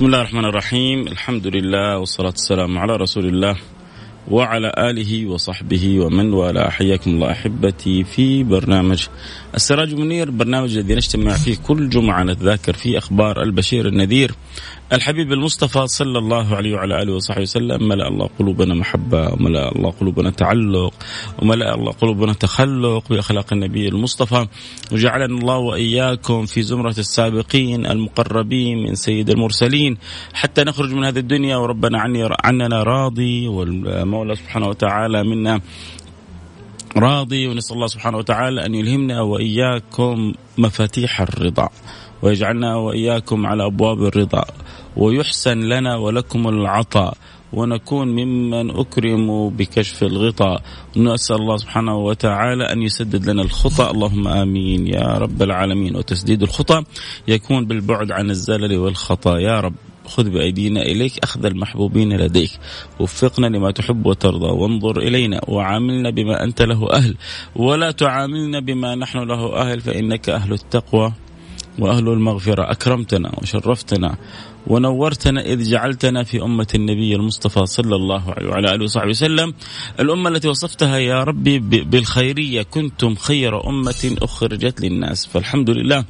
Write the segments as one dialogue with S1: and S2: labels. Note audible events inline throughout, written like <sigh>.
S1: بسم الله الرحمن الرحيم. الحمد لله والصلاة والسلام على رسول الله وعلى آله وصحبه ومن والاه. حياكم الله أحبتي في برنامج السراج منير برنامج الذي نجتمع فيه كل جمعة نتذاكر فيه أخبار البشير النذير. الحبيب المصطفى صلى الله عليه وعلى آله وصحبه وسلم ملأ الله قلوبنا محبة وملأ الله قلوبنا تعلق وملأ الله قلوبنا تخلق بأخلاق النبي المصطفى. وجعلنا الله وإياكم في زمرة السابقين المقربين من سيد المرسلين. حتى نخرج من هذه الدنيا وربنا عني عننا راضي والمولى سبحانه وتعالى منا راضي. ونسأل الله سبحانه وتعالى أن يلهمنا وإياكم مفاتيح الرضا. ويجعلنا وإياكم على أبواب الرضا ويحسن لنا ولكم العطاء ونكون ممن أكرموا بكشف الغطاء. نسأل الله سبحانه وتعالى أن يسدد لنا الخطأ. اللهم آمين يا رب العالمين. وتسديد الخطأ يكون بالبعد عن الزلل والخطأ. يا رب خذ بأيدينا إليك أخذ المحبوبين لديك. وفقنا لما تحب وترضى. وانظر إلينا وعاملنا بما أنت له أهل. ولا تعاملنا بما نحن له أهل فإنك أهل التقوى. وأهل المغفرة أكرمتنا وشرفتنا ونورتنا إذ جعلتنا في أمة النبي المصطفى صلى الله عليه وعلى آله وصحبه وسلم. الأمة التي وصفتها يا ربي بالخيرية كنتم خير أمة أخرجت للناس. فالحمد لله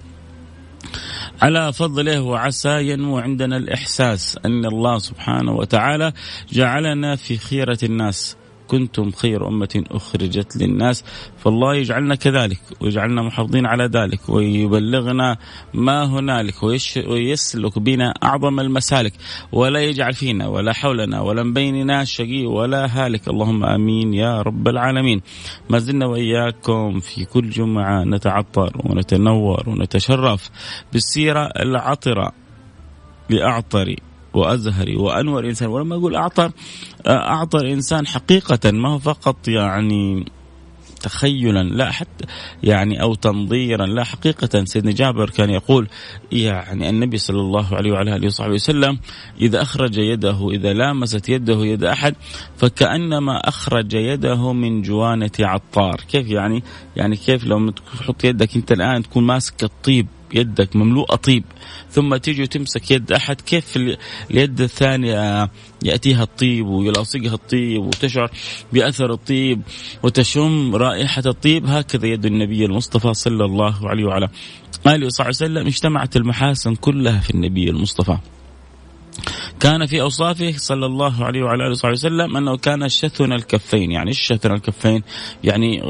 S1: على فضله وعسى ينمو عندنا الإحساس أن الله سبحانه وتعالى جعلنا في خيرة الناس. كنتم خير أمة أخرجت للناس فالله يجعلنا كذلك ويجعلنا محافظين على ذلك ويبلغنا ما هنالك ويسلك بنا أعظم المسالك ولا يجعل فينا ولا حولنا ولا بيننا شقي ولا هالك. اللهم آمين يا رب العالمين. ما زلنا وإياكم في كل جمعة نتعطر ونتنور ونتشرف بالسيرة العطرة لأعطري وازهري وأنور إنسان. ولما أقول أعطى أعطى الإنسان حقيقة ما هو فقط يعني تخيلا لا حتى يعني أو تنظيرا لا حقيقة. سيدنا جابر كان يقول يعني النبي صلى الله عليه وعلى آله وصحبه وسلم إذا أخرج يده إذا لامست يده يد أحد فكأنما أخرج يده من جوانة عطار. كيف يعني؟ يعني كيف لو تحط يدك أنت الآن تكون ماسك الطيب؟ يدك مملوءة طيب ثم تيجي وتمسك يد أحد كيف اليد الثانية يأتيها الطيب ويلاصقها الطيب وتشعر بأثر الطيب وتشم رائحة الطيب هكذا يد النبي المصطفى صلى الله عليه وعلى آله وصحبه وسلم اجتمعت المحاسن كلها في النبي المصطفى كان في أوصافه صلى الله عليه وعلى آله وصحبه وسلم أنه كان شثن الكفين، يعني شثن الكفين؟ يعني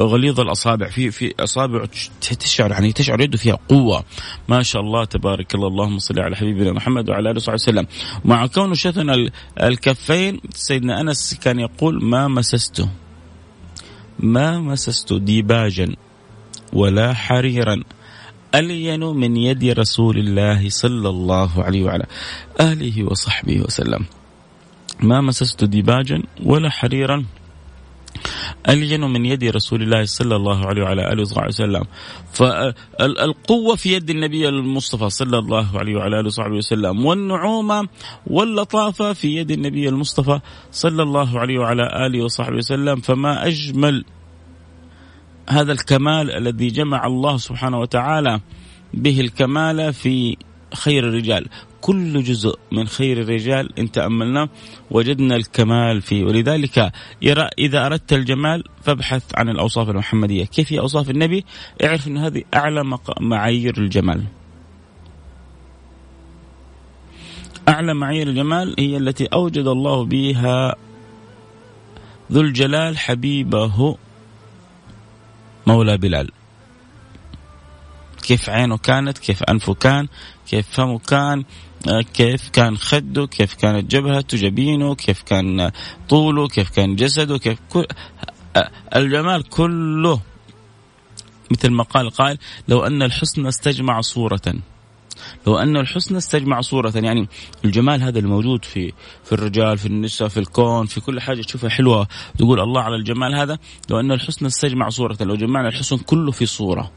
S1: غليظ الأصابع. في في أصابع تشعر يعني تشعر يده فيها قوة. ما شاء الله تبارك الله. اللهم صل على حبيبنا محمد وعلى آله وصحبه وسلم. مع كونه شثن الكفين سيدنا أنس كان يقول ما مسسته ما مسست ديباجا ولا حريرا. ألين من يد رسول الله صلى الله عليه وعلى آله وصحبه وسلم. ما مسست ديباجا ولا حريرا. ألين من يد رسول الله صلى الله عليه وعلى آله وصحبه وسلم. فالقوة في يد النبي المصطفى صلى الله عليه وعلى آله وصحبه وسلم. والنعومة واللطافة في يد النبي المصطفى صلى الله عليه وعلى آله وصحبه وسلم. فما أجمل هذا الكمال الذي جمع الله سبحانه وتعالى به الكمال في خير الرجال. كل جزء من خير الرجال إن تأملنا وجدنا الكمال فيه. ولذلك يرى إذا أردت الجمال فابحث عن الأوصاف المحمدية. كيف هي أوصاف النبي؟ اعرف أن هذه أعلى معايير الجمال. أعلى معايير الجمال هي التي أوجد الله بها ذو الجلال حبيبه مولى بلال. كيف عينه كانت كيف أنفه كان كيف فمه كان كيف كان خده كيف كانت جبهته جبينه كيف كان طوله كيف كان جسده كيف كل آه، الجمال كله مثل ما قال قال لو أن الحسن استجمع صورة. لو أن الحسن استجمع صورة يعني الجمال هذا الموجود في في الرجال في النساء في الكون في كل حاجة تشوفها حلوة تقول الله على الجمال هذا. لو أن الحسن استجمع صورة لو جمعنا الحسن كله في صورة.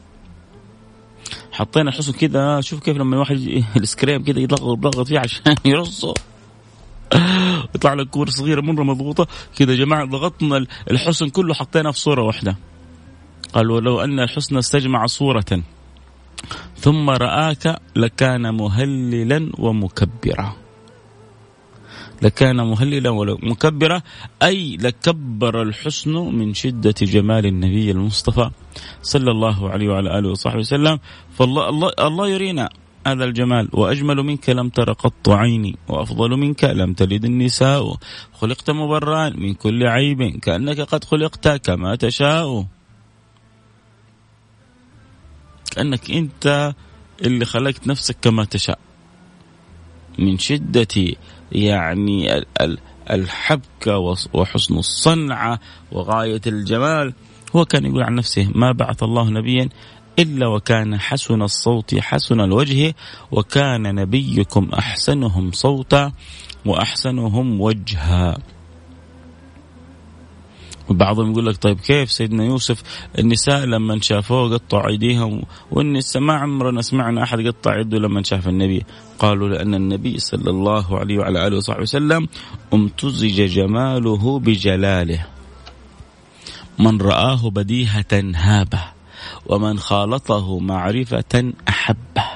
S1: حطينا الحسن كذا شوف كيف لما الواحد <laughs> السكريم كذا يضغط يضغط فيه عشان <laughs> يرصه. يطلع لك كور صغيرة مرة مضغوطة. كذا يا جماعة ضغطنا الحسن كله حطيناه في صورة واحدة. قالوا لو أن الحسن استجمع صورة ثم رآك لكان مهللا ومكبرا. لكان مهللا ومكبرا أي لكبر الحسن من شدة جمال النبي المصطفى صلى الله عليه وعلى آله وصحبه وسلم. فالله الله, الله يرينا هذا الجمال وأجمل منك لم تر قط عيني وأفضل منك لم تلد النساء. خلقت مبرا من كل عيب كأنك قد خلقت كما تشاء. كأنك أنت اللي خلقت نفسك كما تشاء. من شدة يعني الحبكة وحسن الصنعة وغاية الجمال. هو كان يقول عن نفسه ما بعث الله نبيا إلا وكان حسن الصوت حسن الوجه وكان نبيكم أحسنهم صوتا وأحسنهم وجها. وبعضهم يقول لك طيب كيف سيدنا يوسف النساء لما شافوه قطعوا أيديهم والنساء ما عمرنا سمعنا أحد قطع يده لما شاف النبي؟ قالوا لأن النبي صلى الله عليه وعلى آله وصحبه وسلم امتزج جماله بجلاله. من رآه بديهة هابة ومن خالطه معرفة أحبه.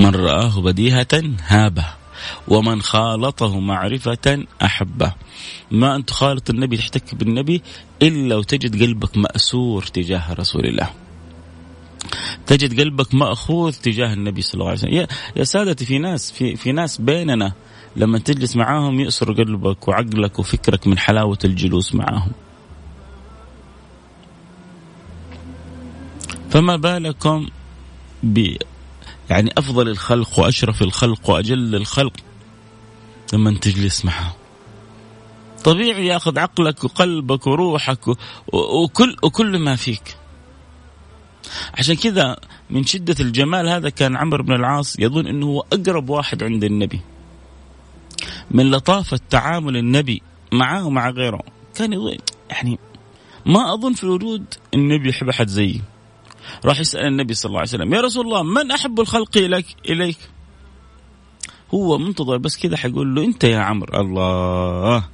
S1: من رآه بديهة هابه ومن خالطه معرفة أحبه. ما أن تخالط النبي تحتك بالنبي إلا وتجد قلبك مأسور تجاه رسول الله. تجد قلبك مأخوذ تجاه النبي صلى الله عليه وسلم. يا, سادتي في ناس في, في ناس بيننا لما تجلس معاهم يأسر قلبك وعقلك وفكرك من حلاوة الجلوس معاهم. فما بالكم يعني أفضل الخلق وأشرف الخلق وأجل الخلق لما تجلس معه. طبيعي يأخذ عقلك وقلبك وروحك وكل وكل ما فيك. عشان كذا من شدة الجمال هذا كان عمرو بن العاص يظن إنه هو أقرب واحد عند النبي. من لطافة تعامل النبي معه ومع غيره. كان يعني ما أظن في الوجود النبي يحب أحد زيي. راح يسأل النبي صلى الله عليه وسلم يا رسول الله من أحب الخلق إليك؟ إليك؟ هو منتظر بس كذا حيقول له أنت يا عمرو. الله.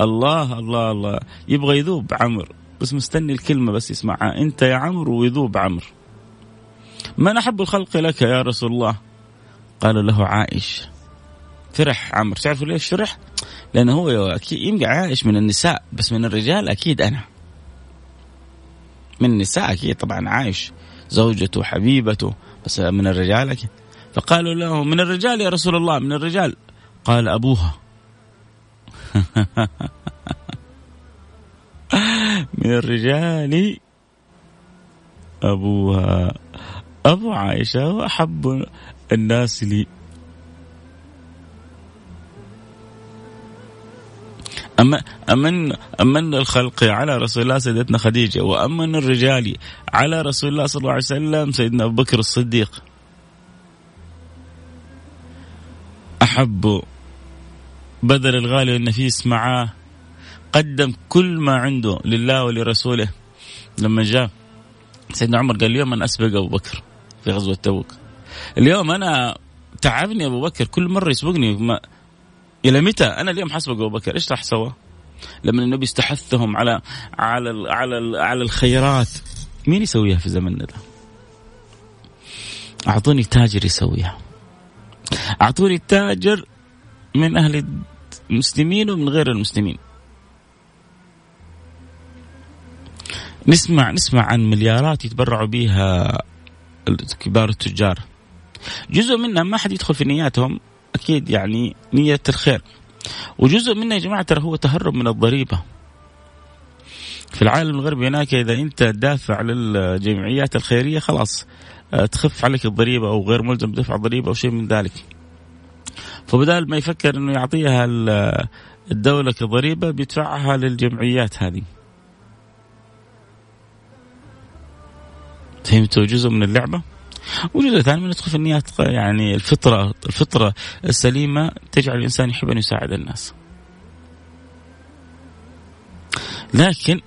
S1: الله الله الله. يبغى يذوب عمرو بس مستني الكلمة بس يسمعها. أنت يا عمرو ويذوب عمرو. من أحب الخلق لك يا رسول الله؟ قال له عائش. فرح عمرو. تعرفوا ليش فرح؟ لأنه هو أكيد عائش من النساء بس من الرجال أكيد أنا. من النساء أكيد طبعا عايش. زوجته حبيبته. بس من الرجال أكيد. فقالوا له من الرجال يا رسول الله من الرجال. قال أبوها. <laughs> من الرجال أبوها. أبو عائشة وأحب الناس لي. أما أمن أمن الخلق على رسول الله سيدتنا خديجة وأمن الرجال على رسول الله صلى الله عليه وسلم سيدنا أبو بكر الصديق. أحب بذل الغالي والنفيس معاه. قدم كل ما عنده لله ولرسوله. لما جاء سيدنا عمر قال اليوم أنا أسبق أبو بكر في غزوة تبوك. اليوم أنا تعبني أبو بكر كل مرة يسبقني. ما إلى متى؟ أنا اليوم حسبق أبو بكر إيش راح سوى؟ لما النبي استحثهم على على على على الخيرات. مين يسويها في زمننا ده؟ أعطوني تاجر يسويها. أعطوني تاجر من أهل المسلمين ومن غير المسلمين. نسمع نسمع عن مليارات يتبرعوا بها كبار التجار. جزء منها ما حد يدخل في نياتهم. أكيد يعني نية الخير وجزء منها يا جماعة ترى هو تهرب من الضريبة في العالم الغربي هناك إذا أنت دافع للجمعيات الخيرية خلاص آه، تخف عليك الضريبة أو غير ملزم بدفع ضريبة أو شيء من ذلك. فبدال ما يفكر إنه يعطيها الدولة كضريبة بيدفعها للجمعيات هذه. فهمتوا جزء من اللعبة؟ وجزء ثاني من في النيات يعني الفطره الفطرة السليمة تجعل الإنسان يحب أن يساعد الناس. لكن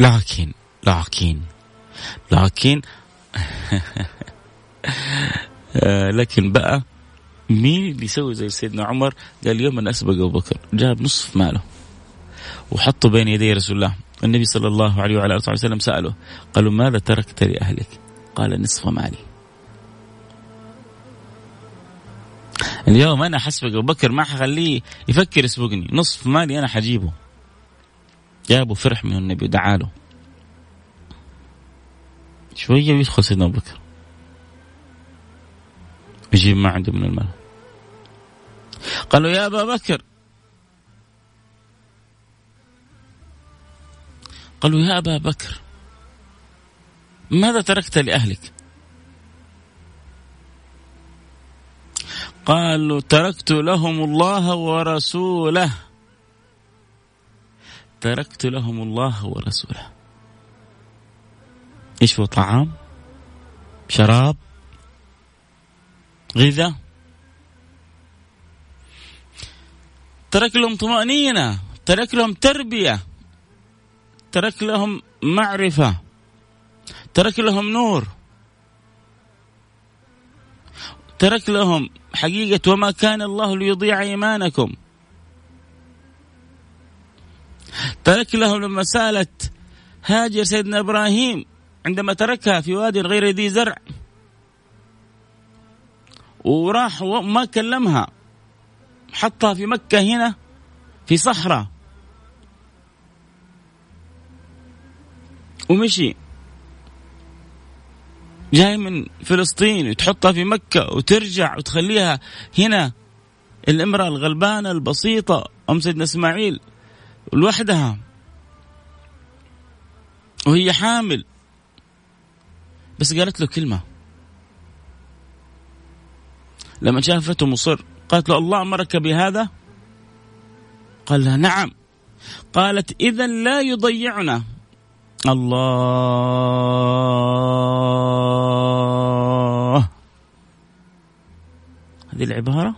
S1: لكن لكن لكن <laughs> لكن بقى مين اللي يسوي زي سيدنا عمر قال اليوم أنا أسبق أبو بكر جاب نصف ماله وحطه بين يدي رسول الله النبي صلى الله عليه وعلى آله وسلم سأله قالوا ماذا تركت لأهلك؟ قال نصف مالي اليوم أنا حسبق أبو بكر ما حخليه يفكر يسبقني. نصف مالي أنا حجيبه. جابوا فرح من النبي ودعا له. شوية ويدخل سيدنا أبو بكر. يجيب ما عنده من المال. قالوا يا أبا بكر. قالوا يا أبا بكر ماذا تركت لأهلك؟ قالوا تركت لهم الله ورسوله. تركت لهم الله ورسوله. إيش هو طعام؟ شراب؟ غذاء ترك لهم طمأنينة. ترك لهم تربية. ترك لهم معرفة. ترك لهم نور. ترك لهم حقيقة وما كان الله ليضيع إيمانكم. ترك لهم سألت هاجر سيدنا إبراهيم عندما تركها في واد غير ذي زرع. وراح وما كلمها. حطها في مكة هنا في صحراء. ومشي. جاي من فلسطين وتحطها في مكة وترجع وتخليها هنا. الإمرأة الغلبانة البسيطة أم سيدنا إسماعيل لوحدها. وهي حامل. بس قالت له كلمة. لما شافته مصر قالت له الله أمرك بهذا؟ قال لها نعم. قالت إذا لا يضيعنا. الله. هذه العبارة؟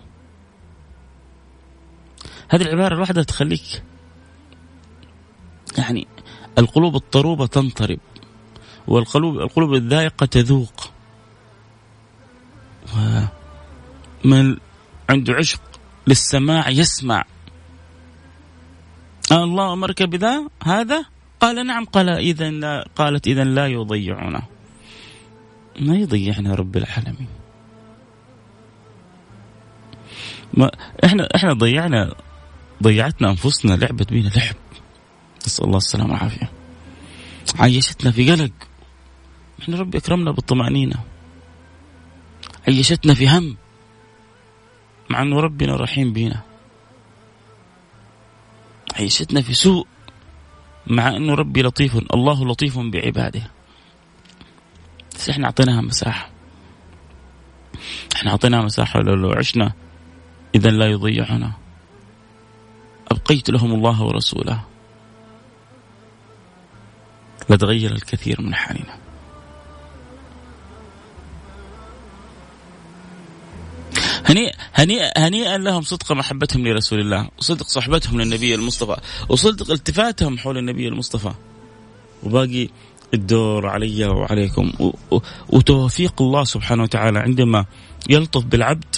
S1: هذه العبارة الواحدة تخليك يعني القلوب الطروبة تنطرب والقلوب القلوب الذائقة تذوق. من عنده عشق للسماع يسمع. الله أمرك بذا هذا؟ قال نعم قال إذا قالت إذا لا يضيعنا. ما يضيعنا رب العالمين. ما إحنا إحنا ضيعنا ضيعتنا أنفسنا لعبت بينا لعب. نسأل الله السلامة والعافية. عيشتنا في قلق. إحنا ربي إكرمنا بالطمأنينة. عيشتنا في هم. مع إنه ربنا رحيم بينا. عيشتنا في سوء. مع إنه ربي لطيف الله لطيف بعباده. بس إحنا أعطيناها مساحة. إحنا أعطيناها مساحة لو, لو عشنا إذا لا يضيعنا. أبقيت لهم الله ورسوله. لتغير الكثير من حالنا. هنيئا هنيئا هنيئا لهم صدق محبتهم لرسول الله وصدق صحبتهم للنبي المصطفى وصدق التفاتهم حول النبي المصطفى. وباقي الدور علي وعليكم. وتوفيق الله سبحانه وتعالى عندما يلطف بالعبد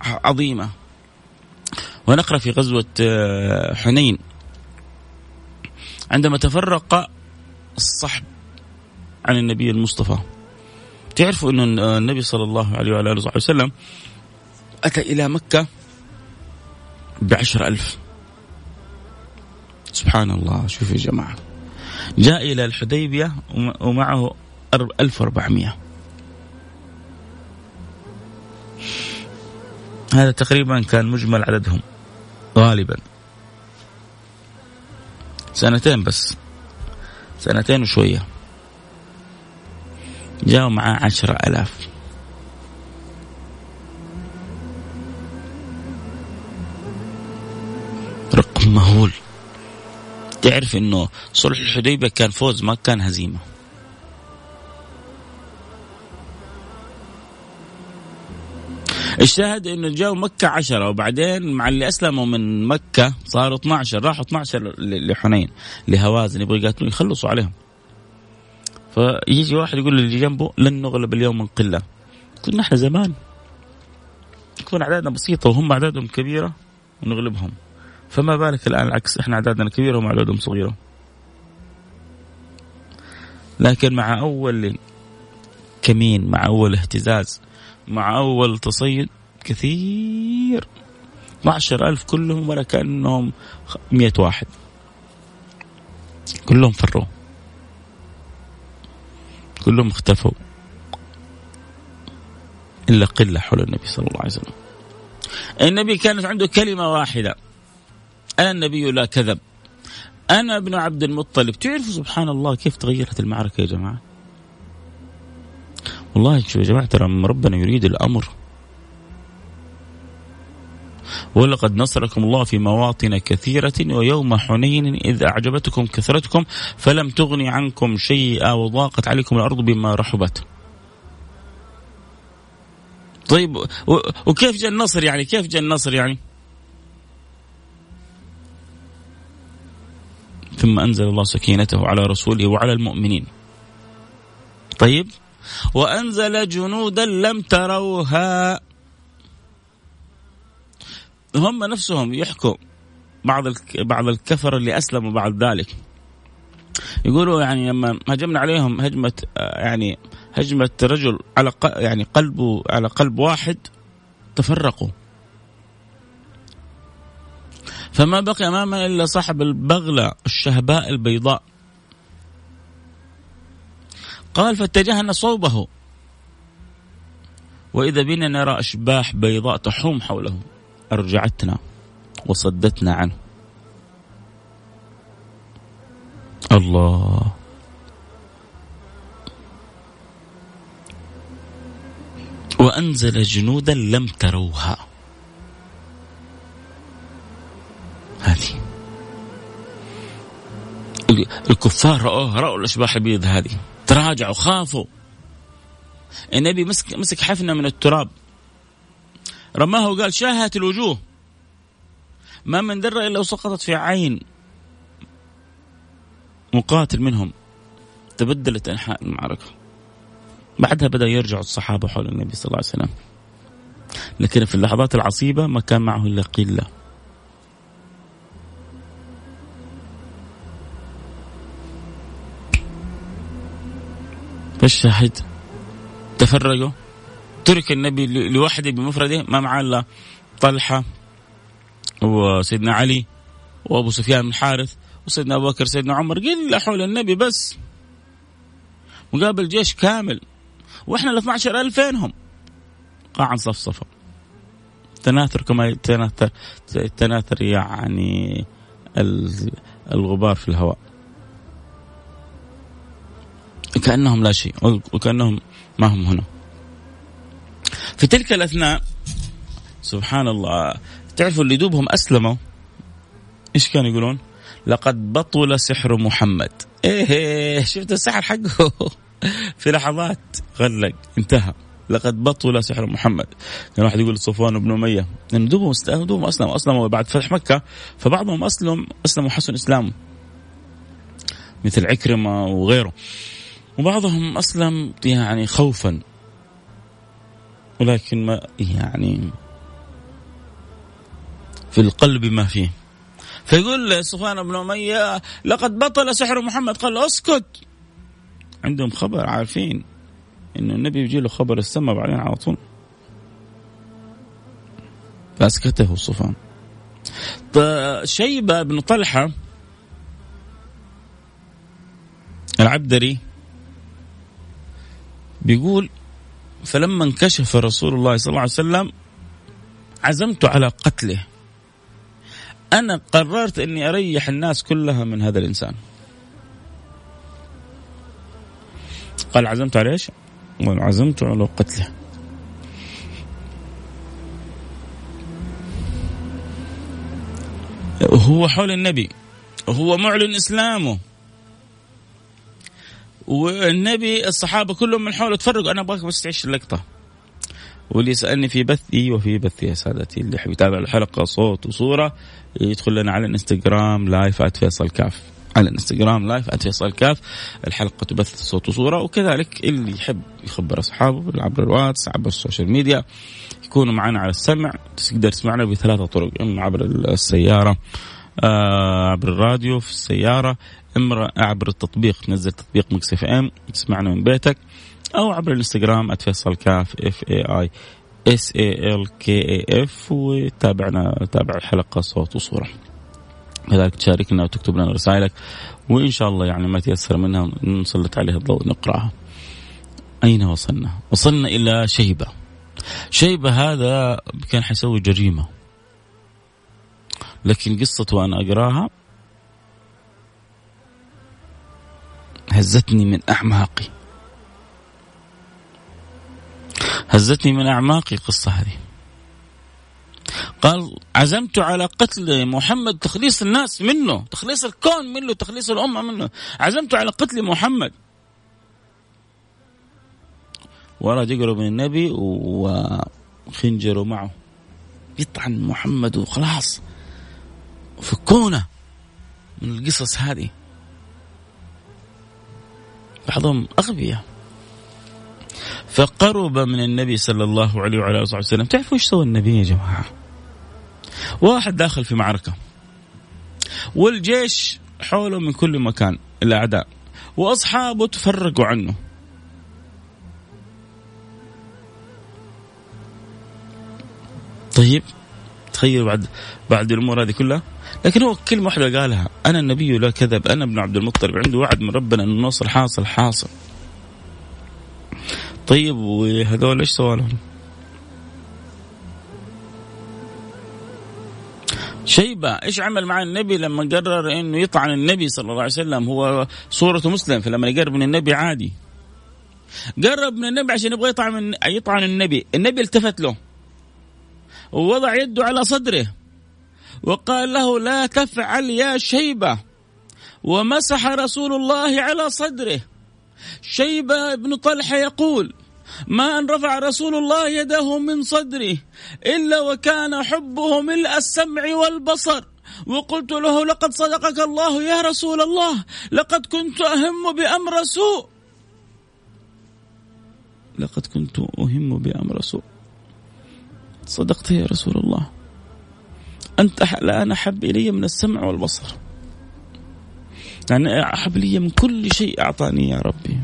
S1: عظيمة. ونقرأ في غزوة آه، حنين. عندما تفرق الصحب عن النبي المصطفى. تعرفوا أن النبي صلى الله عليه وعلى آله وسلم أتى إلى مكة بعشر ألف. سبحان الله شوف يا جماعة. جاء إلى الحديبية ومعه 1400 هذا تقريبا كان مجمل عددهم غالبا. سنتين بس. سنتين وشوية. جاءوا معاه عشرة ألاف. رقم مهول. تعرف إنه صلح الحديبيه كان فوز ما كان هزيمة. الشاهد إنه جاوا مكة عشرة وبعدين مع اللي أسلموا من مكة صاروا 12 راحوا 12 لحنين لهوازن يبغوا يقاتلون يخلصوا عليهم. فيجي واحد يقول اللي جنبه لن نغلب اليوم من قلة. كنا إحنا زمان. تكون أعدادنا بسيطة وهم أعدادهم كبيرة ونغلبهم. فما بالك الآن العكس إحنا أعدادنا كبيرة وهم أعدادهم صغيرة. لكن مع أول كمين مع أول اهتزاز مع أول تصيد كثير. 12 ألف كلهم ولا كأنهم مئة واحد. كلهم فروا. كلهم اختفوا. إلا قلة حول النبي صلى الله عليه وسلم. النبي كانت عنده كلمة واحدة. أنا النبي لا كذب. أنا ابن عبد المطلب. تعرفوا سبحان الله كيف تغيرت المعركة يا جماعة؟ والله شوف يا جماعة ترى ربنا يريد الأمر. ولقد نصركم الله في مواطن كثيرة ويوم حنين إذ أعجبتكم كثرتكم فلم تغني عنكم شيئا وضاقت عليكم الأرض بما رحبت. طيب وكيف جاء النصر يعني؟ كيف جاء النصر يعني؟ ثم أنزل الله سكينته على رسوله وعلى المؤمنين. طيب وأنزل جنودا لم تروها. هم نفسهم يحكوا بعض بعض الكفر اللي أسلموا بعد ذلك. يقولوا يعني لما هجمنا عليهم هجمة يعني هجمة رجل على يعني قلبه على قلب واحد تفرقوا. فما بقي امامنا إلا صاحب البغلة الشهباء البيضاء. قال فاتجهنا صوبه. وإذا بنا نرى أشباح بيضاء تحوم حوله. أرجعتنا وصدتنا عنه. الله. وأنزل جنودا لم تروها. هذه. الكفار رأوها رأوا الأشباح البيض هذه. تراجعوا خافوا. النبي مسك مسك حفنة من التراب. رماه وقال شاهت الوجوه. ما من درة إلا وسقطت في عين مقاتل منهم. تبدلت أنحاء المعركة. بعدها بدأ يرجع الصحابة حول النبي صلى الله عليه وسلم. لكن في اللحظات العصيبة ما كان معه إلا قلة. فالشاهد تفرقوا ترك النبي لوحده بمفرده ما معاه إلا طلحة وسيدنا علي وأبو سفيان بن الحارث وسيدنا أبو بكر سيدنا عمر. قله حول النبي بس. مقابل جيش كامل. وإحنا ال 12000 فينهم؟ قاعا صفصفه تناثر كما يتناثر تناثر يعني الغبار في الهواء. كأنهم لا شيء. وكأنهم ما هم هنا. في تلك الأثناء سبحان الله تعرفوا اللي دوبهم أسلموا؟ إيش كانوا يقولون؟ لقد بطل سحر محمد. إيه شفت السحر حقه؟ <laughs> في لحظات غلق انتهى. لقد بطل سحر محمد. كان واحد يقول صفوان بن أمية إن دوبهم دوبهم أسلموا أسلموا بعد فتح مكة فبعضهم أسلم أسلموا حسن إسلام مثل عكرمة وغيره. وبعضهم أسلم يعني خوفا. ولكن ما يعني في القلب ما فيه. فيقول صفوان بن أمية لقد بطل سحر محمد. قال أسكت. عندهم خبر عارفين انه النبي يجي له خبر السماء بعدين على طول. فأسكته صفوان شيبة بن طلحة العبدري بيقول فلما انكشف رسول الله صلى الله عليه وسلم عزمت على قتله. أنا قررت أني أريح الناس كلها من هذا الإنسان. قال عزمت على؟ قال عزمت على قتله. هو حول النبي هو معلن إسلامه. والنبي الصحابة كلهم من حوله تفرقوا. أنا أبغاك بس تعيش اللقطة. واللي يسألني في بثي وفي بثي يا سادتي اللي يحب يتابع الحلقة صوت وصورة يدخل لنا على الإنستغرام لايف @فيصل كاف على الإنستغرام live @فيصل كاف الحلقة تبث صوت وصورة وكذلك اللي يحب يخبر أصحابه عبر الواتس عبر ال social media يكونوا معنا على السمع. تقدر تسمعنا بثلاثة طرق إما عبر السيارة آه عبر الراديو في السيارة. اما عبر التطبيق تنزل تطبيق Mix FM تسمعنا من بيتك أو عبر الإنستغرام @فيصل كاف F A I S A L K A F وتابعنا تابع الحلقة صوت وصورة. كذلك تشاركنا وتكتب لنا رسائلك وإن شاء الله يعني ما تيسر منها نسلط عليها الضوء نقرأها. أين وصلنا؟ وصلنا إلى شيبة. شيبة هذا كان حيسوي جريمة. لكن قصته وأنا أقراها هزتني من أعماقي. هزتني من أعماقي القصة هذه. قال عزمت على قتل محمد تخليص الناس منه تخليص الكون منه تخليص الأمة منه. عزمت على قتل محمد. ورا يقرب من النبي وخنجره معه. يطعن محمد وخلاص. فكونه من القصص هذه. بعضهم أغبياء. فقرب من النبي صلى الله عليه وعلى آله وسلم. تعرفوا إيش سوى النبي يا جماعة؟ واحد داخل في معركة. والجيش حوله من كل مكان الأعداء وأصحابه تفرقوا عنه. طيب تخيل بعد بعد الأمور هذه كلها. لكن هو كلمة واحدة قالها. أنا النبي لا كذب. أنا ابن عبد المطلب. عنده وعد من ربنا إنه النصر حاصل حاصل. طيب وهذول إيش سووا لهم؟ شيبة إيش عمل مع النبي لما قرر إنه يطعن النبي صلى الله عليه وسلم؟ هو صورته مسلم فلما يقرب من النبي عادي. قرب من النبي عشان يبغى يطعن يطعن النبي. النبي التفت له. ووضع يده على صدره. وقال له لا تفعل يا شيبة. ومسح رسول الله على صدره. شيبة بن طلحة يقول ما أن رفع رسول الله يده من صدره إلا وكان حبه ملء السمع والبصر. وقلت له لقد صدقك الله يا رسول الله. لقد كنت أهم بأمر سوء. لقد كنت أهم بأمر سوء. صدقت يا رسول الله. أنت الآن أحب إلي من السمع والبصر يعني أحب لي من كل شيء أعطاني يا ربي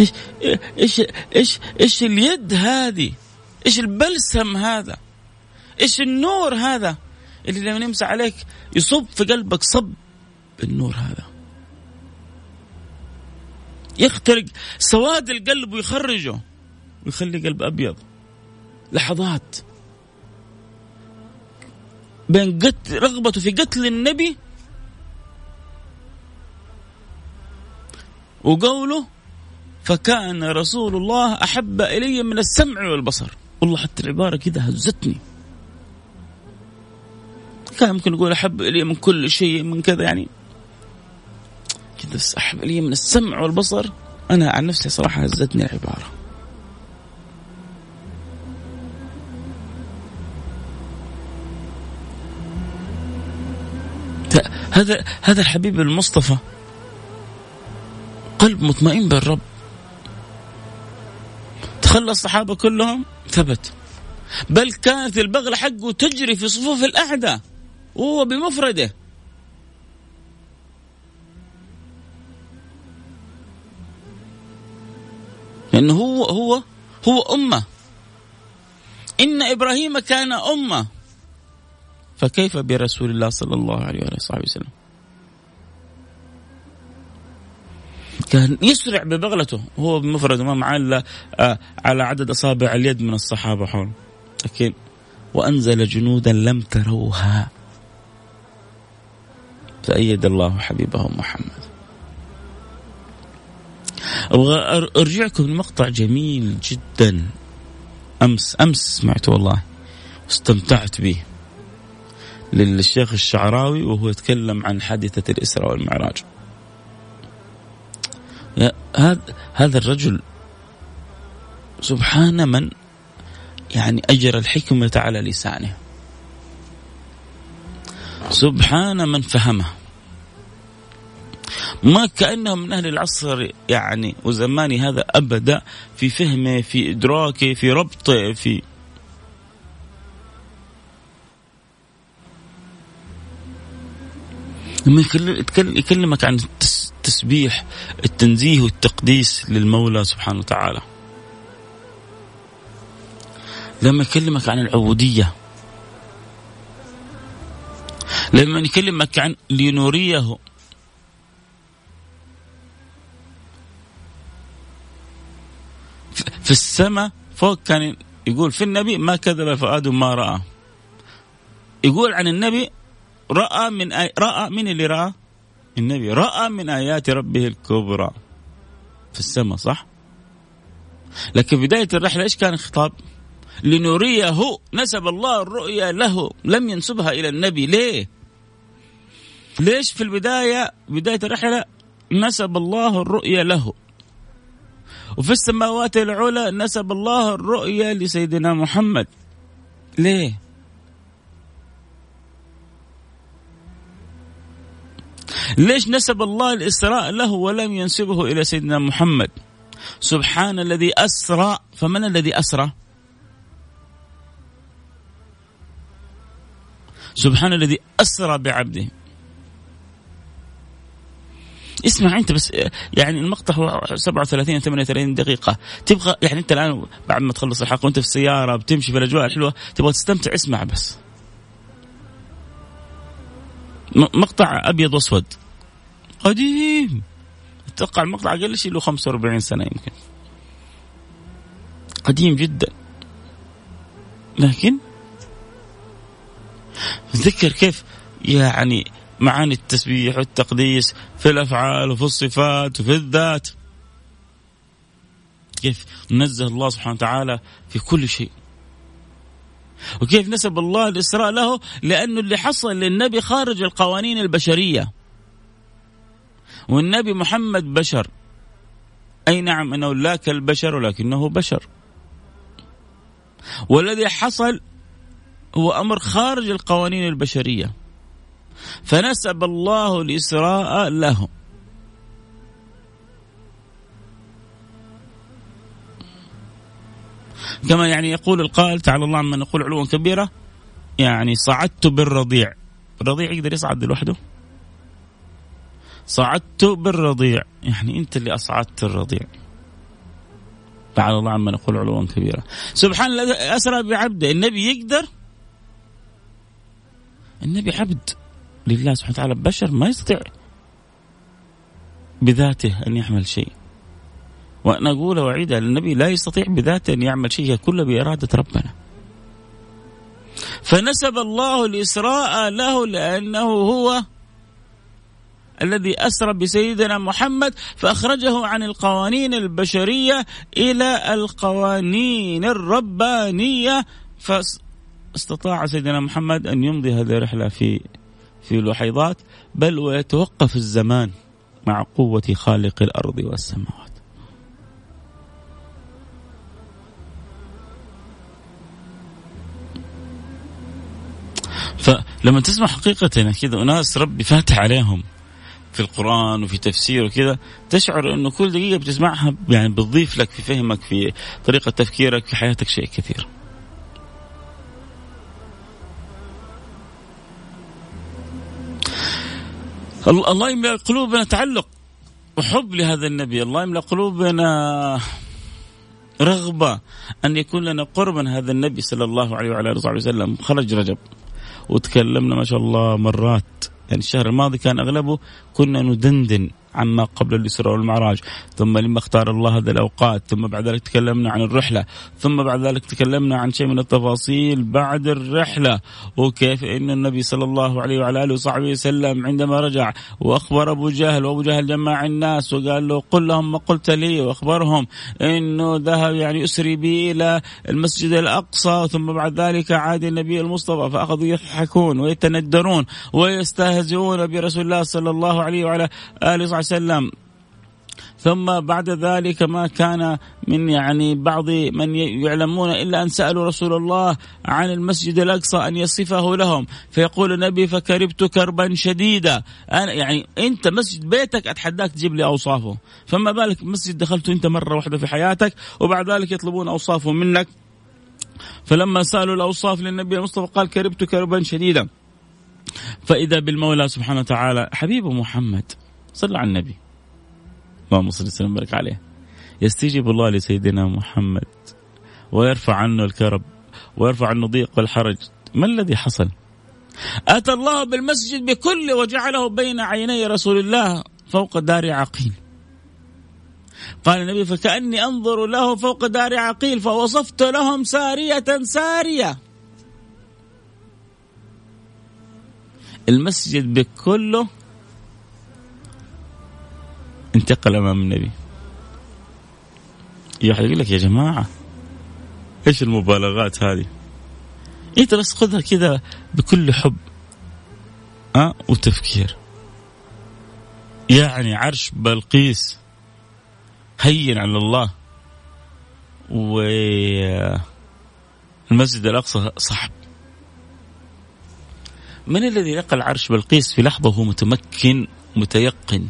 S1: إيش إيش إيش إيش اليد هذه؟ إيش البلسم هذا؟ إيش النور هذا؟ اللي لما يمسح عليك يصب في قلبك صب النور هذا. يخترق سواد القلب ويخرجه ويخلي قلب أبيض لحظات بين قتل رغبته في قتل النبي وقوله فكان رسول الله أحب إلي من السمع والبصر. والله حتى العبارة كذا هزتني. كان ممكن يقول أحب إلي من كل شيء من كذا يعني. كذا أحب إلي من السمع والبصر. أنا عن نفسي صراحة هزتني العبارة. هذا هذا الحبيب المصطفى. قلب مطمئن بالرب. خلى الصحابة كلهم ثبت. بل كانت البغلة حقه تجري في صفوف الأعداء وهو بمفرده. لأنه هو هو هو أمة. إن إبراهيم كان أمة. فكيف برسول الله صلى الله عليه وصحبه وسلم؟ كان يسرع ببغلته هو بمفرده ما معاه إلا آه، على عدد أصابع اليد من الصحابة حوله لكن وأنزل جنودا لم تروها. فأيد الله حبيبه محمد. أبغى أرجعكم لمقطع جميل جدا. أمس أمس سمعته والله واستمتعت به. للشيخ الشعراوي وهو يتكلم عن حادثة الإسراء والمعراج. هذا هذا الرجل سبحان من يعني أجر الحكمة على لسانه. سبحان من فهمه. ما كأنه من أهل العصر يعني وزماني هذا أبدا في فهمه في إدراكه في ربطه في لما يكلمك عن التسبيح التنزيه والتقديس للمولى سبحانه وتعالى. لما يكلمك عن العبودية. لما يكلمك عن لنريه في السماء فوق كان يقول في النبي ما كذب فؤاد ما رأى. يقول عن النبي رأى من آي... رأى من اللي رأى؟ النبي. رأى من آيات ربه الكبرى. في السماء صح؟ لكن بداية الرحلة إيش كان الخطاب؟ لنريه نسب الله الرؤيا له لم ينسبها إلى النبي. ليه؟ ليش في البداية بداية الرحلة نسب الله الرؤيا له؟ وفي السماوات العلى نسب الله الرؤيا لسيدنا محمد. ليه؟ ليش نسب الله الإسراء له ولم ينسبه إلى سيدنا محمد؟ سبحان الذي أسرى فمن الذي أسرى؟ سبحان الذي أسرى بعبده. اسمع أنت بس يعني المقطع هو 37 38 دقيقة. تبغى يعني أنت الآن بعد ما تخلص الحلقة وأنت في السيارة بتمشي في الأجواء الحلوة تبغى تستمتع اسمع بس. مقطع أبيض وأسود. قديم. أتوقع المقطع أقل شيء له 45 سنة يمكن. قديم جدا. لكن تذكر كيف يعني معاني التسبيح والتقديس في الأفعال وفي الصفات وفي الذات. كيف نزه الله سبحانه وتعالى في كل شيء. وكيف نسب الله الإسراء له؟ لأنه اللي حصل للنبي خارج القوانين البشرية. والنبي محمد بشر. أي نعم أنه لا كالبشر ولكنه بشر. والذي حصل هو أمر خارج القوانين البشرية. فنسب الله الإسراء له. كما يعني يقول القائل تعالى الله عما نقول علوا كبيرة يعني صعدت بالرضيع. الرضيع يقدر يصعد لوحده؟ صعدت بالرضيع. يعني أنت اللي أصعدت الرضيع. تعالى الله عما نقول علوا كبيرة. سبحان الذي أسرى بعبده النبي يقدر؟ النبي عبد لله سبحانه وتعالى بشر ما يستطيع بذاته أن يعمل شيء. وأنا أقول وأعيدها للنبي لا يستطيع بذاته أن يعمل شيء كله بإرادة ربنا. فنسب الله الإسراء له لأنه هو الذي أسرى بسيدنا محمد فأخرجه عن القوانين البشرية إلى القوانين الربانية. فاستطاع سيدنا محمد أن يمضي هذه الرحلة في في لحيضات بل ويتوقف الزمان مع قوة خالق الأرض والسماوات. فلما تسمع حقيقة كذا أناس ربي فاتح عليهم في القرآن وفي تفسير وكذا تشعر أنه كل دقيقة بتسمعها يعني بتضيف لك في فهمك في طريقة تفكيرك في حياتك شيء كثير. الله يملأ قلوبنا تعلق وحب لهذا النبي. الله يملأ قلوبنا رغبة أن يكون لنا قربا هذا النبي صلى الله عليه وعلى آله وسلم. خرج رجب. وتكلمنا ما شاء الله مرات. يعني الشهر الماضي كان أغلبه كنا ندندن. عما قبل الإسراء والمعراج. ثم لما اختار الله هذه الأوقات ثم بعد ذلك تكلمنا عن الرحلة. ثم بعد ذلك تكلمنا عن شيء من التفاصيل بعد الرحلة. وكيف أن النبي صلى الله عليه وعلى آله وصحبه وسلم عندما رجع وأخبر أبو جهل وأبو جهل جمع الناس وقال له قل لهم ما قلت لي وأخبرهم أنه ذهب يعني أسري بي إلى المسجد الأقصى. ثم بعد ذلك عاد النبي المصطفى فأخذوا يضحكون ويتندرون ويستهزئون برسول الله صلى الله عليه وعلى آله وسلم. ثم بعد ذلك ما كان من يعني بعض من يعلمون إلا أن سألوا رسول الله عن المسجد الأقصى أن يصفه لهم. فيقول النبي فكربت كربا شديدا. أنا يعني أنت مسجد بيتك أتحداك تجيب لي أوصافه. فما بالك مسجد دخلته أنت مرة واحدة في حياتك وبعد ذلك يطلبون اوصافه منك. فلما سألوا الأوصاف للنبي المصطفى قال كربت كربا شديدا. فإذا بالمولى سبحانه وتعالى حبيبه محمد. صلى على النبي. اللهم صل وسلم وبارك عليه. يستجيب الله لسيدنا محمد ويرفع عنه الكرب ويرفع عنه ضيق والحرج. ما الذي حصل؟ أتى الله بالمسجد بكله وجعله بين عيني رسول الله فوق دار عقيل. قال النبي فكأني أنظر له فوق دار عقيل فوصفت لهم سارية سارية. المسجد بكله انتقل أمام النبي يقول لك يا جماعة إيش المبالغات هذه؟ انت بس خذها كذا بكل حب أه؟ وتفكير يعني عرش بلقيس هين على الله و المسجد الأقصى صعب من الذي نقل عرش بلقيس في لحظة وهو متمكن متيقن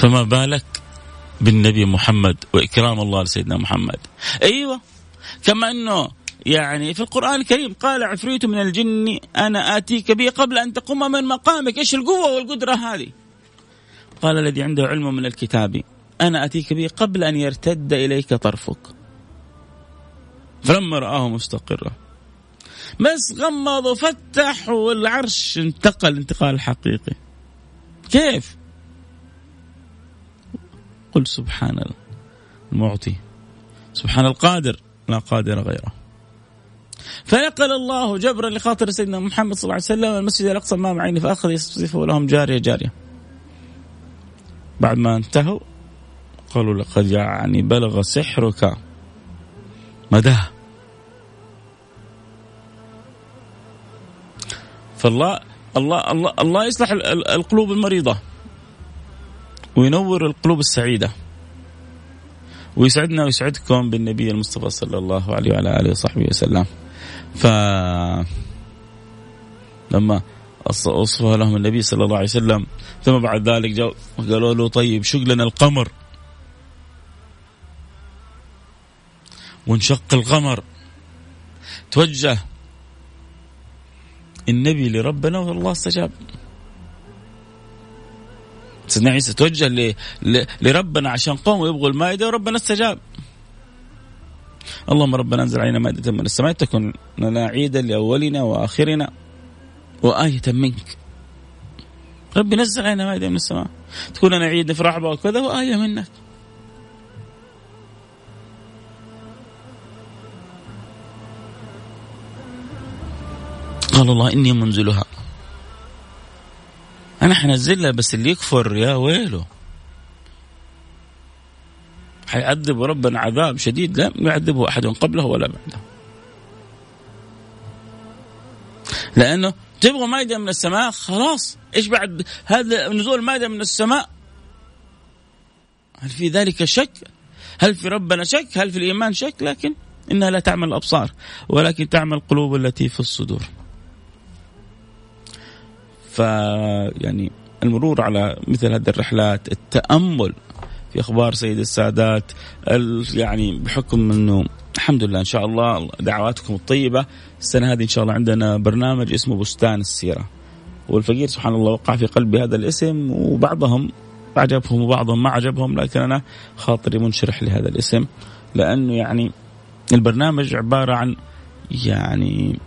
S1: فما بالك بالنبي محمد وإكرام الله لسيدنا محمد؟ أيوه كما أنه يعني في القرآن الكريم قال عفريت من الجن أنا آتيك به قبل أن تقوم من مقامك إيش القوة والقدرة هذه؟ قال الذي عنده علم من الكتاب أنا آتيك به قبل أن يرتد إليك طرفك. فلما رآه مستقرا بس غمض وفتح والعرش انتقل انتقال حقيقي. كيف؟ قل سبحان المعطي سبحان القادر لا قادر غيره فنقل الله جبرا لخاطر سيدنا محمد صلى الله عليه وسلم المسجد الأقصى إمام عيني فأخذ يصفه لهم جارية جارية. بعد ما انتهوا قالوا لقد يعني بلغ سحرك مداه. فالله الله الله الله يصلح القلوب المريضة وينور القلوب السعيدة. ويسعدنا ويسعدكم بالنبي المصطفى صلى الله عليه وعلى آله وصحبه وسلم. ف لما وصفها لهم النبي صلى الله عليه وسلم ثم بعد ذلك جاء قالوا له طيب شق لنا القمر. وانشق القمر. توجه النبي لربنا والله استجاب. سيدنا عيسى توجه ل... ل... لربنا عشان قوم يبغوا المائدة وربنا استجاب. اللهم ربنا انزل علينا مائدة من السماء تكون لنا عيدا لأولنا وآخرنا وآية منك. ربي نزل علينا مائدة من السماء تكون لنا عيد نفرح بها وكذا وآية منك. قال الله إني منزلها. أنا حنزلها بس اللي يكفر يا ويله. حيعذب ربنا عذاب شديد لا يعذبه أحد قبله ولا بعده. لأنه تبغى مائدة من السماء خلاص. إيش بعد؟ هذا نزول مائدة من السماء. هل في ذلك شك؟ هل في ربنا شك؟ هل في الإيمان شك؟ لكن إنها لا تعمل الأبصار ولكن تعمل القلوب التي في الصدور. ف يعني المرور على مثل هذه الرحلات التأمل في أخبار سيد السادات يعني بحكم إنه الحمد لله إن شاء الله دعواتكم الطيبة السنة هذه إن شاء الله عندنا برنامج اسمه بستان السيرة. والفقير سبحان الله وقع في قلبي هذا الاسم وبعضهم عجبهم وبعضهم ما عجبهم لكن أنا خاطري منشرح لهذا الاسم لأنه يعني البرنامج عبارة عن يعني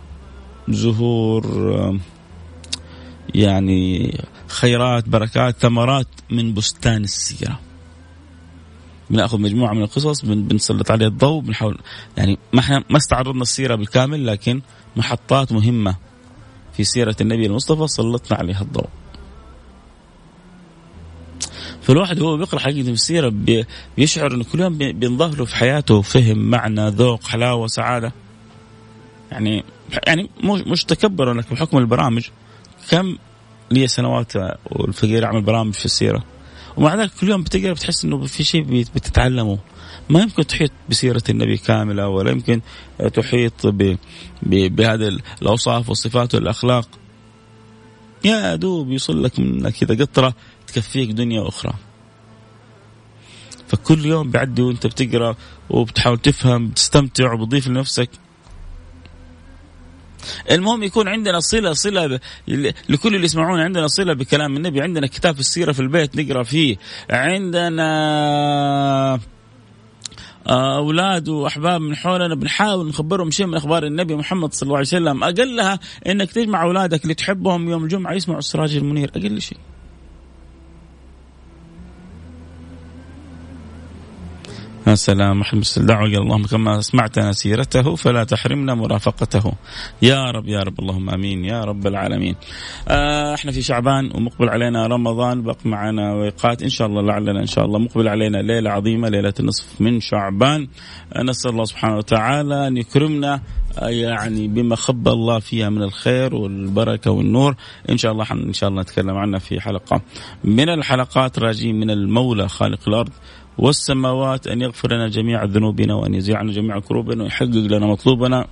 S1: زهور يعني خيرات بركات ثمرات من بستان السيره بناخذ مجموعة من القصص بنسلط عليها الضوء بنحاول يعني ما إحنا ما استعرضنا السيره بالكامل لكن محطات مهمة في سيرة النبي المصطفى سلطنا عليها الضوء. فالواحد وهو بيقرأ حقيقة السيرة بيشعر إنه كل يوم بينضاف له في حياته فهم معنى ذوق حلاوة سعادة. يعني يعني مش تكبر لكن بحكم البرامج كم لي سنوات والفقير عمل برامج في السيرة. ومع ذلك كل يوم بتقرأ بتحس إنه في شيء بتتعلمه. ما يمكن تحيط بسيرة النبي كاملة ولا يمكن تحيط. بهذه الأوصاف والصفات والأخلاق. يا دوب يوصل لك من كذا قطرة تكفيك دنيا أخرى. فكل يوم بيعدي وأنت بتقرأ وبتحاول تفهم بتستمتع وبتضيف لنفسك. المهم يكون عندنا صلة صلة لكل اللي يسمعونا عندنا صلة بكلام النبي عندنا كتاب السيرة في البيت نقرأ فيه. عندنا أولاد وأحباب من حولنا بنحاول نخبرهم شيء من أخبار النبي محمد صلى الله عليه وسلم. أقلها إنك تجمع أولادك اللي تحبهم يوم الجمعة يسمعوا السراج المنير. أقل شيء. يا سلام محمد الدعوة اللهم كما سمعتنا سيرته فلا تحرمنا مرافقته. يا رب يا رب اللهم آمين يا رب العالمين. آه إحنا في شعبان ومقبل علينا رمضان بق معنا ويقات إن شاء الله لعلنا إن شاء الله مقبل علينا ليلة عظيمة ليلة النصف من شعبان. آه نسأل الله سبحانه وتعالى أن يكرمنا آه يعني بما خب الله فيها من الخير والبركة والنور. إن شاء الله إن شاء الله نتكلم عنها في حلقة. من الحلقات راجين من المولى خالق الأرض والسماوات أن يغفر لنا جميع ذنوبنا وأن يزيع عنا جميع كروبنا ويحقق لنا مطلوبنا.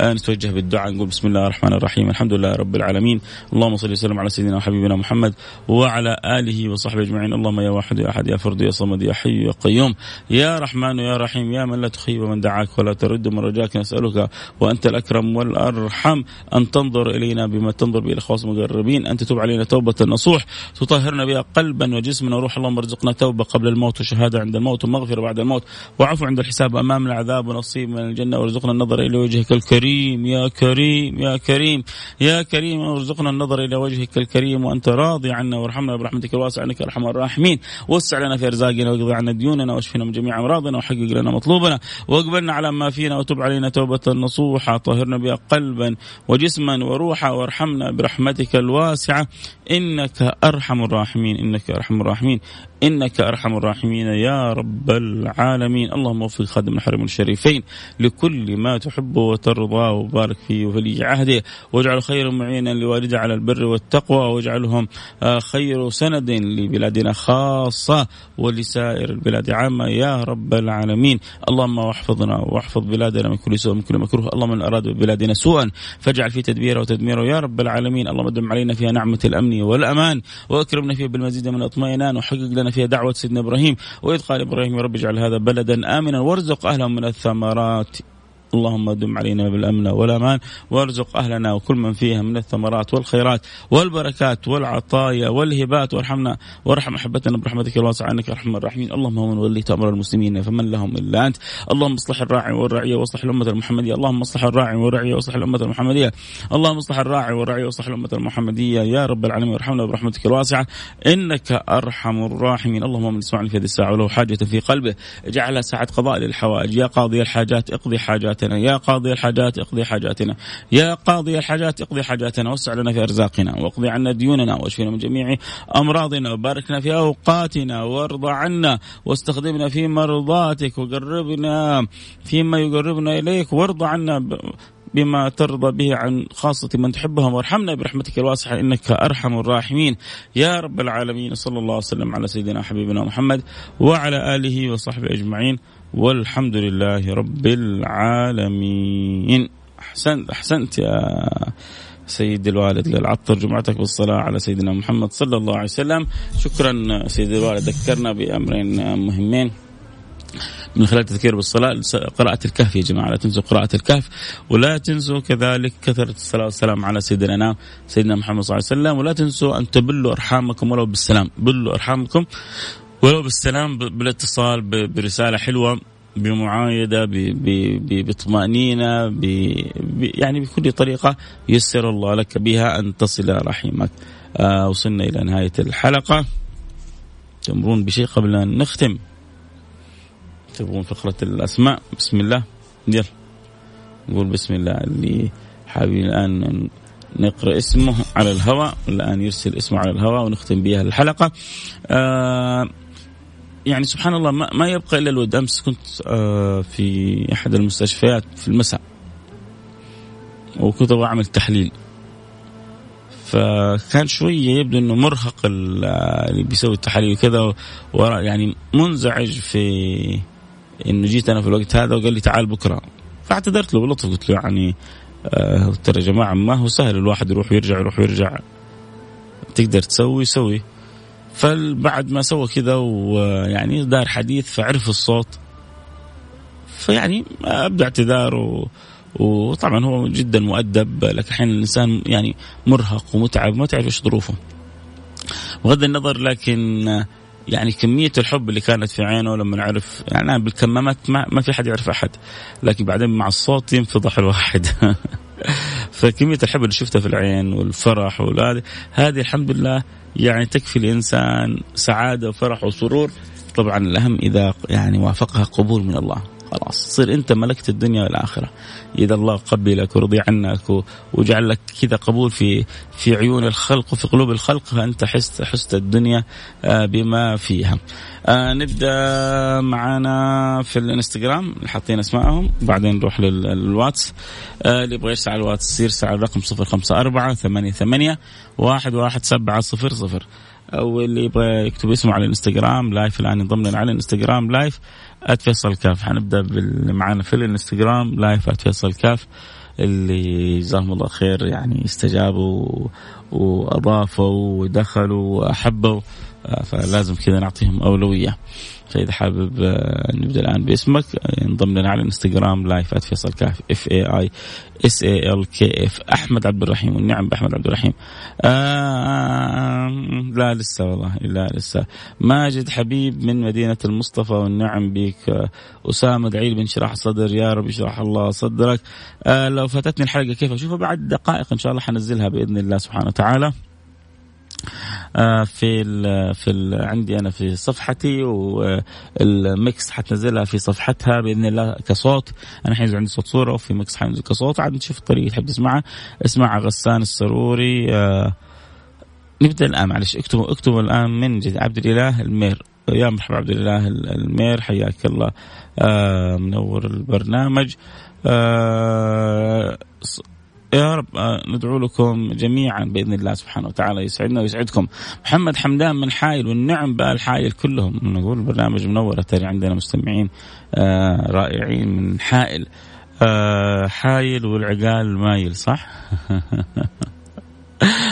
S1: آه نتوجه بالدعاء نقول بسم الله الرحمن الرحيم الحمد لله رب العالمين. اللهم صل وسلم على سيدنا وحبيبنا محمد وعلى آله وصحبه أجمعين. اللهم يا واحد يا أحد يا فرد يا صمد يا حي يا قيوم يا رحمن يا رحيم يا من لا تخيب من دعاك ولا ترد من رجاك نسألك وأنت الأكرم والأرحم أن تنظر إلينا بما تنظر به الأخواص المقربين أن تتوب علينا توبة نصوح تطهرنا بها قلبا وجسما وروح اللهم ارزقنا توبة قبل الموت وشهادة عند الموت ومغفرة بعد الموت. وعفو عند الحساب أمام العذاب ونصيب من الجنة وارزقنا النظر إلى وجهك الكريم. يا كريم يا كريم يا كريم وارزقنا النظر إلى وجهك الكريم وأنت راضي عنا وارحمنا برحمتك. الواسعة إنك أرحم الراحمين. وسع لنا في أرزاقنا واقضي عنا ديوننا واشفنا من جميع أمراضنا وحقق لنا مطلوبنا. واقبلنا على ما فينا وتب علينا توبة نصوحة. طهرنا بها قلبا وجسما وروحا وارحمنا برحمتك الواسعة. إنك أرحم الراحمين إنك أرحم الراحمين إنك أرحم الراحمين. يا رب العالمين. اللهم وفق خادم الحرمين الشريفين لكل ما تحب وترضى وبارك فيه وفي عهده. واجعل خير معينا لوالده على البر والتقوى. واجعلهم خير سند لبلادنا خاصة ولسائر البلاد عامة. يا رب العالمين. اللهم واحفظنا واحفظ بلادنا من كل سوء ومن كل مكروه. اللهم من أراد ببلادنا سوءا فاجعل في تدبيره وتدميره يا رب العالمين. اللهم دم علينا فيها نعمة الأمن والأمان. وأكرمنا فيها بالمزيد من الاطمئنان وحقق لنا فيها دعوة سيدنا إبراهيم. وإذ قال إبراهيم رب اجعل هذا بلدا آمنا وارزق أهله من الثمرات. اللهم دم علينا بالأمن والأمان وارزق أهلنا وكل من فيها من الثمرات والخيرات والبركات والعطايا والهبات. وارحمنا وارحم أحبتنا برحمتك الواسعه انك أرحم الراحمين. اللهم من وليت أمر المسلمين فمن لهم إلا أنت. اللهم اصلح الراعي والرعية واصلح الأمة المحمدية. اللهم اصلح الراعي والرعية واصلح الأمة المحمدية. اللهم اصلح الراعي والرعية واصلح الأمة المحمدية. يا رب العالمين وارحمنا برحمتك الواسعه إنك أرحم الراحمين. اللهم من يسمعني في هذه الساعة وله حاجة في قلبه. اجعلها ساعة قضاء للحوائج. يا قاضي الحاجات اقضي حاجات حاجاتنا. يا قاضي الحاجات اقضي حاجاتنا. يا قاضي الحاجات اقضي حاجاتنا. وسع لنا في أرزاقنا. واقضي عنا ديوننا. واشفنا من جميع أمراضنا. وباركنا في أوقاتنا. وارض عنا. واستخدمنا في مرضاتك. وقربنا فيما يقربنا إليك. وارض عنا بما ترضى به عن خاصة من تحبهم. وارحمنا برحمتك الواسعة. إنك أرحم الراحمين. يا رب العالمين. صلى الله وسلم على سيدنا حبيبنا محمد وعلى آله وصحبه أجمعين. والحمد لله رب العالمين. احسنت أحسنت يا سيد الوالد للعطر جمعتك بالصلاة على سيدنا محمد صلى الله عليه وسلم. شكرا سيد الوالد ذكرنا بأمرين مهمين. من خلال التذكير بالصلاة قراءة الكهف يا جماعة لا تنسوا قراءة الكهف ولا تنسوا كذلك كثرة الصلاة والسلام على سيدنا سيدنا محمد صلى الله عليه وسلم ولا تنسوا أن تبلوا أرحامكم ولو بالسلام بلوا أرحامكم. ولو بالسلام بالاتصال برسالة حلوة بمعايدة بطمأنينة يعني بكل طريقة يسر الله لك بها أن تصل رحمك. آه وصلنا إلى نهاية الحلقة. تمرون بشيء قبل أن نختم؟ تبغون فقرة الأسماء؟ بسم الله. يلا. نقول بسم الله. اللي حابين الآن نقرأ اسمه على الهواء الآن يرسل اسمه على الهواء ونختم بها الحلقة. آه يعني سبحان الله ما, ما يبقى إلا الود. أمس كنت آه في أحد المستشفيات في المساء وكنت أبغى أعمل تحليل. فكان شوية يبدو أنه مرهق اللي بيسوي التحاليل وكذا يعني منزعج في إنه جيت أنا في الوقت هذا وقال لي تعال بكرة. فاعتذرت له بلطف قلت له يعني آه ترى يا جماعة ما هو سهل الواحد يروح ويرجع يروح ويرجع. تقدر تسوي سوي. فبعد ما سوى كذا ويعني دار حديث فعرف الصوت فيعني ابدا اعتذار وطبعا هو جدا مؤدب لكن أحيانا الإنسان يعني مرهق ومتعب ما تعرف إيش ظروفه. بغض النظر لكن يعني كمية الحب اللي كانت في عينه لما نعرف يعني أنا بالكمامات ما, ما في حد يعرف أحد لكن بعدين مع الصوت ينفضح الواحد <laughs> فكمية الحب اللي شفتها في العين والفرح والهذه هذه الحمد لله يعني تكفي الإنسان سعادة وفرح وسرور. طبعا الأهم إذا يعني وافقها قبول من الله. خلاص. تصير انت ملكت الدنيا والآخرة. إذا الله قبلك ورضي عنك وجعل لك كذا قبول في في عيون الخلق وفي قلوب الخلق فأنت حست حست الدنيا آه، بما فيها. آه نبدأ معنا في الانستغرام. حاطين اسمائهم بعدين نروح للواتس. آه اللي يبغى يرسل على الواتس يرسل على الرقم 054 88 11700 أو اللي يبغى يكتب اسمه على الانستغرام live الآن ينضم على الانستغرام live @فيصل كاف. حنبدأ معانا في الانستغرام live @فيصل كاف اللي جزاهم الله خير يعني استجابوا وأضافوا ودخلوا وأحبوا. فلازم كذا نعطيهم أولوية. فإذا حابب آه، نبدا الآن باسمك انضم لنا على الانستغرام live @فيصل كاف F A I S A L K F أحمد عبد الرحيم والنعم بأحمد عبد الرحيم. آه لا لسه والله لا لسه. ماجد حبيب من مدينة المصطفى والنعم بك آه أسامة دعيل بن شرح صدر يا رب يشرح الله صدرك. آه لو فاتتني الحلقة كيف؟ اشوفها بعد دقائق إن شاء الله حنزلها بإذن الله سبحانه وتعالى. في ال في ال عندي أنا في صفحتي وال Mix حتنزلها في صفحتها بإذن الله كصوت. أنا حينزل عندي صوت صورة وفي Mix حينزل كصوت. عاد نشوف الطريقة تحب تسمعها. اسمع غسان السروري. آه، نبدأ الآن معلش. اكتبوا اكتبوا الآن من جد عبد الإله المير. يا مرحبا عبد الإله المير. حياك الله. آه منور البرنامج. آه يا رب آه، ندعو لكم جميعا بإذن الله سبحانه وتعالى يسعدنا ويسعدكم. محمد حمدان من حايل والنعم بالحايل كلهم نقول برنامج منور ترى عندنا مستمعين آه، رائعين من حائل آه، حايل والعقال مايل صح؟ <laughs>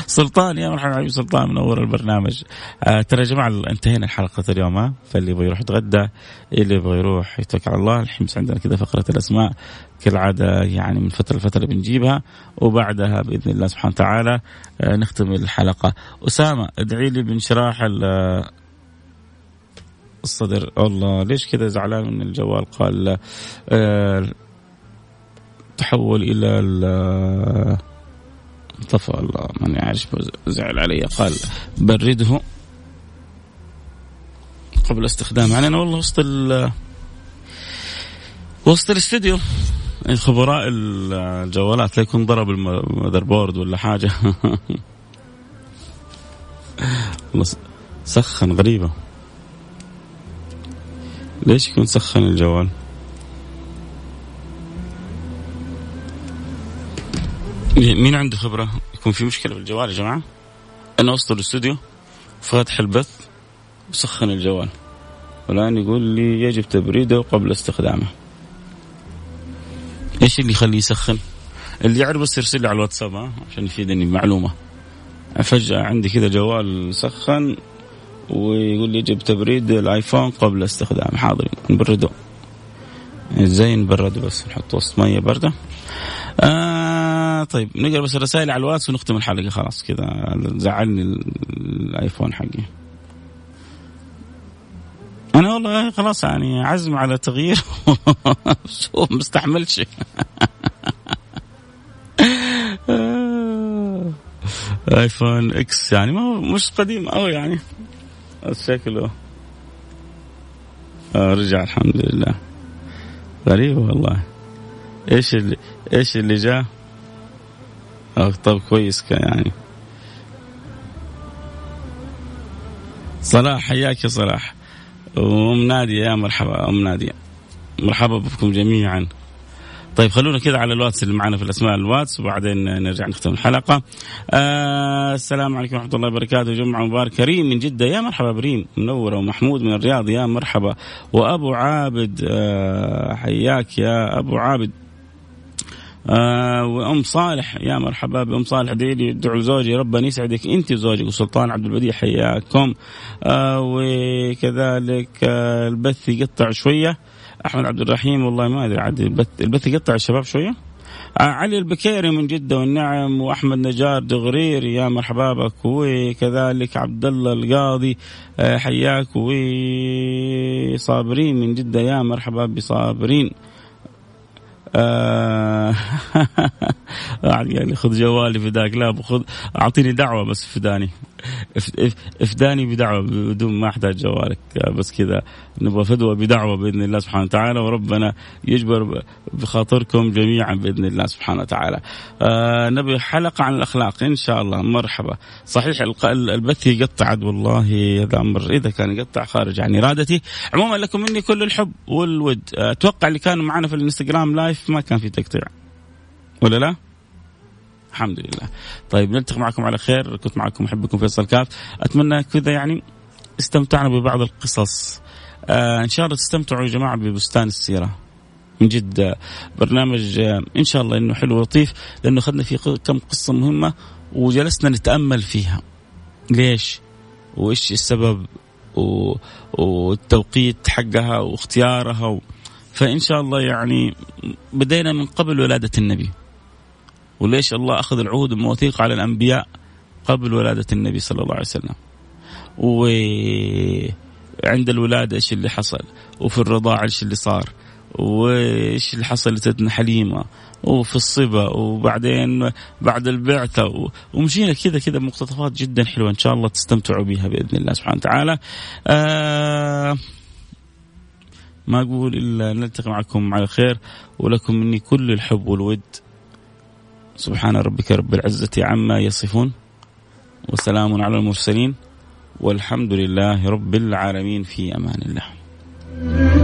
S1: سلطان يا مرحبا حبيبي سلطان منور البرنامج. آه ترى يا جماعة انتهينا حلقه اليوم ها؟ فاللي يبغى يروح يتغدى اللي يبغى يروح يتكل على الله الحين عندنا كذا فقرة الأسماء. كالعادة يعني من فترة لفترة بنجيبها وبعدها بإذن الله سبحانه وتعالى آه نختم الحلقة. أسامة ادعي لي بانشراح الصدر. الله ليش كذا زعلان من الجوال؟ قال آه تحول إلى طفى الله من عارف زعل علي. قال برده قبل استخدامه يعني أنا والله وسط ال وسط الاستديو. خبراء الجوالات لا يكون ضرب المذر بورد ولا حاجة. <laughs> سخن غريبة. ليش يكون سخن الجوال؟ مين عنده خبرة؟ يكون في مشكلة في الجوال يا جماعة؟ أنا وسط الاستوديو فاتح البث وسخن الجوال. والآن يقول لي يجب تبريده قبل استخدامه. إيش اللي يخليه يسخن؟ اللي يعرف بس يرسل لي على الواتساب عشان يفيدني بمعلومة. فجاه عندي كذا جوال سخن ويقول لي جبت تبريد الآيفون قبل استخدام حاضر نبرده. إزاي نبرده بس نحط وسط مية بارده آه طيب نقرأ بس الرسائل على الواتس ونختم الحلقة. خلاص كذا زعلني الآيفون حقي. أنا والله خلاص يعني عزم على تغيير <laughs> شو مستحملش <laughs> iPhone X يعني ما هو مش قديم قوي يعني. شكله. آه رجع الحمد لله. غريب والله. إيش اللي إيش اللي جاء؟ طب كويس يعني. صلاح حياك يا صلاح. وام نادية يا مرحبا أم نادية. مرحبا بكم جميعا. طيب خلونا كذا على الواتس اللي معنا في الأسماء الواتس وبعدين نرجع نختم الحلقة. آه السلام عليكم ورحمة الله وبركاته. جمعة مبارك. كريم من جدة. يا مرحبا بريم منوره ومحمود من الرياض. يا مرحبا. وأبو عابد آه حياك يا أبو عابد. آه وأم صالح. يا مرحبا بأم صالح. ديلي ادعوا زوجي. ربنا يسعدك. أنت وزوجك وسلطان عبد البديع حياكم. آه وكذلك آه البث يقطع شوية. أحمد عبد الرحيم والله ما أدري عاد البث البث يقطع الشباب شوية. آه علي البكيري من جدة والنعم وأحمد نجار دغرير. يا مرحبا بك. وكذلك عبد الله القاضي. آه حياك. وصابرين من جدة. يا مرحبا بصابرين. <laughs> آه. يعني خذ جوالي فداك لا بخذ أعطيني دعوة بس فداني إفداني بدعوة بدون ما أحتاج جوالك بس كذا نبغى فدوة بدعوة بإذن الله سبحانه وتعالى وربنا يجبر بخاطركم جميعا بإذن الله سبحانه وتعالى. آه نبي حلقة عن الأخلاق إن شاء الله مرحبا. صحيح البث يقطع والله هذا أمر إذا كان يقطع خارج عن إرادتي. عموما لكم مني كل الحب والود أتوقع اللي كانوا معنا في الإنستغرام لايف ما كان في تقطيع. ولا لا؟ الحمد لله. طيب نلتقي معكم على خير. كنت معكم محبكم فيصل كاف. أتمنى كذا يعني استمتعنا ببعض القصص. آه إن شاء الله تستمتعوا يا جماعة ببستان السيرة. من جد برنامج آه إن شاء الله إنه حلو ولطيف لأنه اخذنا فيه كم قصة مهمة وجلسنا نتأمل فيها. ليش؟ وإيش السبب؟ و... والتوقيت حقها واختيارها و... فإن شاء الله يعني بدينا من قبل ولادة النبي. وليش الله أخذ العهود والمواثيق على الأنبياء قبل ولادة النبي صلى الله عليه وسلم؟ وعند الولادة إيش اللي حصل؟ وفي الرضاعة إيش اللي صار؟ وإيش اللي حصل لسيدنا حليمة؟ وفي الصبا وبعدين بعد البعثة ومشينا كذا كذا مقتطفات جدا حلوة إن شاء الله تستمتعوا بها بإذن الله سبحانه وتعالى. آه ما أقول إلا نلتقي معكم على خير ولكم مني كل الحب والود. سبحان ربك رب العزة عما يصفون وسلام على المرسلين والحمد لله رب العالمين في أمان الله.